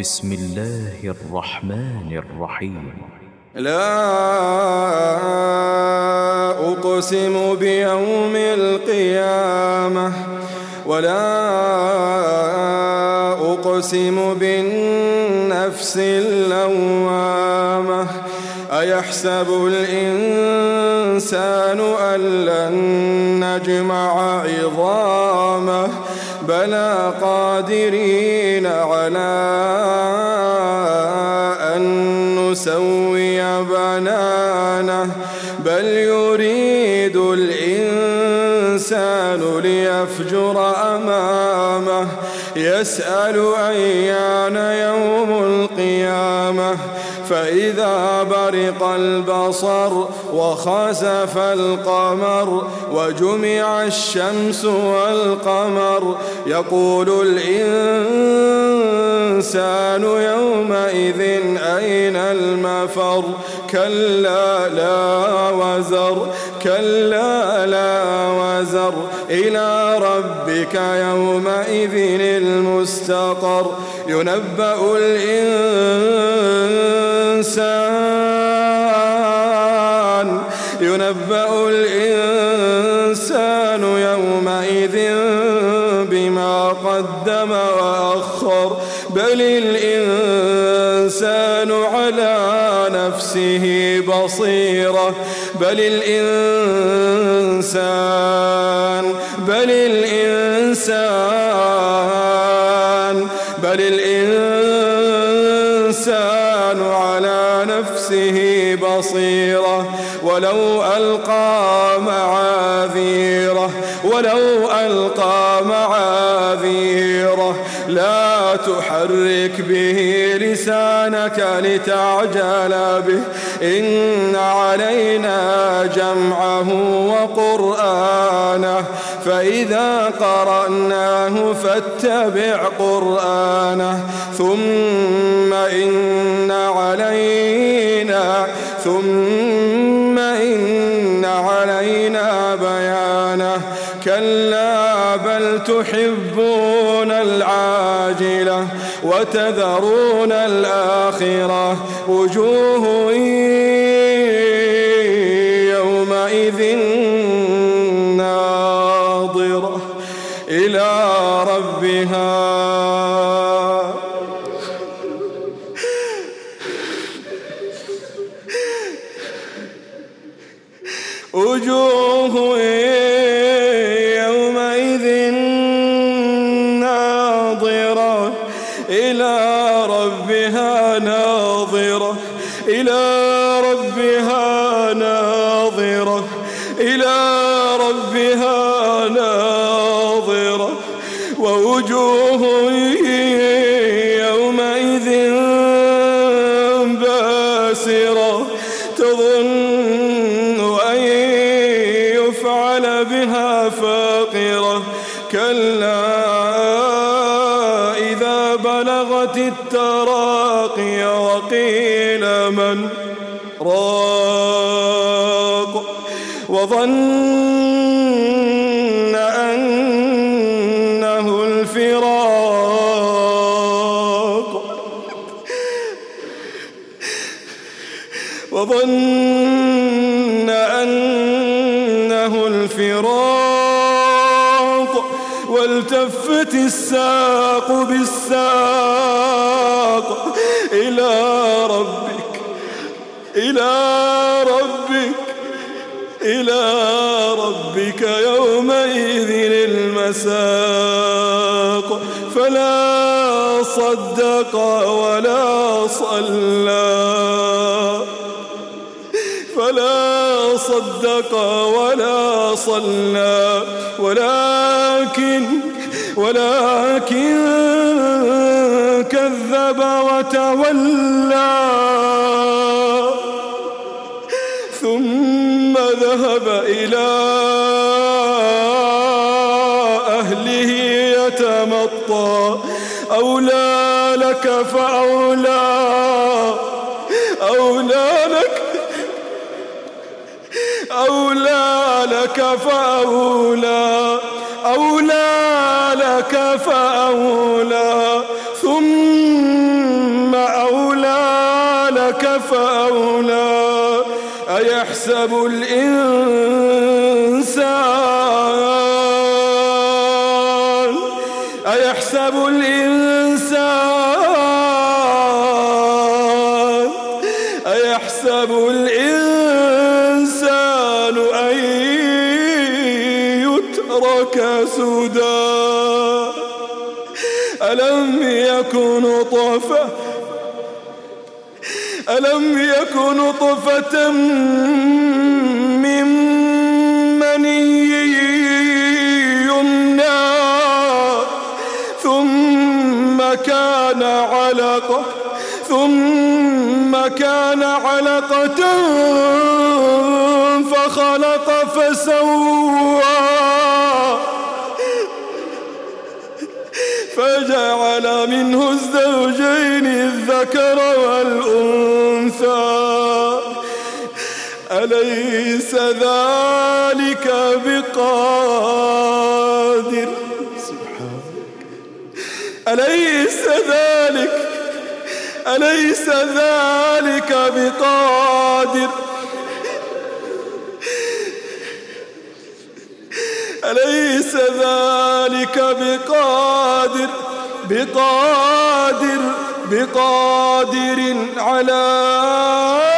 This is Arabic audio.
بسم الله الرحمن الرحيم. لا أقسم بيوم القيامة ولا أقسم بالنفس اللوامة. أيحسب الإنسان أن لن نجمع عظامه؟ بلى قادرين على أن نسوي بنانه بل يريد الإنسان ليفجر أمامه. يسأل أيان يوم القيامة؟ فإذا برق البصر وخسف القمر وجمع الشمس والقمر يقول الإنسان يومئذ أين المفر؟ كلا لا وزر كلا لا وزر. إلى ربك يومئذ المستقر. ينبأ الإنسان ينبأ الإنسان يومئذ بما قدم وأخر. بل الإنسان على نفسه بصيرة. بل الإنسان بل الإنسان بل الإنسان على نفسه بصيرة. ولو ألقى معاذيره ولو ألقى معاذيره لا تحرك به لسانك لتعجل به. إن علينا جمعه وقرآنه فإذا قرأناه فاتبع قرآنه. ثم إن علينا ثم إن علينا بيانه. كلا بل تحبون العاجلة وتذرون الآخرة. وجوه وجوه يومئذ ناظرة إلى ربها ناظرة إلى ربها ناظرة إلى ربها ناظرة ووجوه يفعل بها فاقرة. كلا إذا بلغت التراقي وقيل من راق. وظن أنه الفراق. وظن أنه الفراق والتفت الساق بالساق إلى ربك إلى ربك إلى ربك يومئذ المساق. فلا صدق ولا صلى. فلا صدق ولا صلى ولكن ولكن كذب وتولى. ثم ذهب إلى أهله يتمطى. أولى لك فأولى أولى أولى لك فأولى أولى لك فأولى ثم لك فأولى. أيحسب الإنسان؟ أيحسب الإنسان؟ أيحسب الإنسان؟ سدى ألم يكن طفة ألم يكن نطفة من مني يمنى ثم كان علقة ثم كان علقة فجعل منه الزوجين الذكر والأنثى. أليس ذلك بقادر؟ أليس ذلك؟ أليس ذلك بقادر؟ أليس ذلك بقادر؟ بقادر بقادر على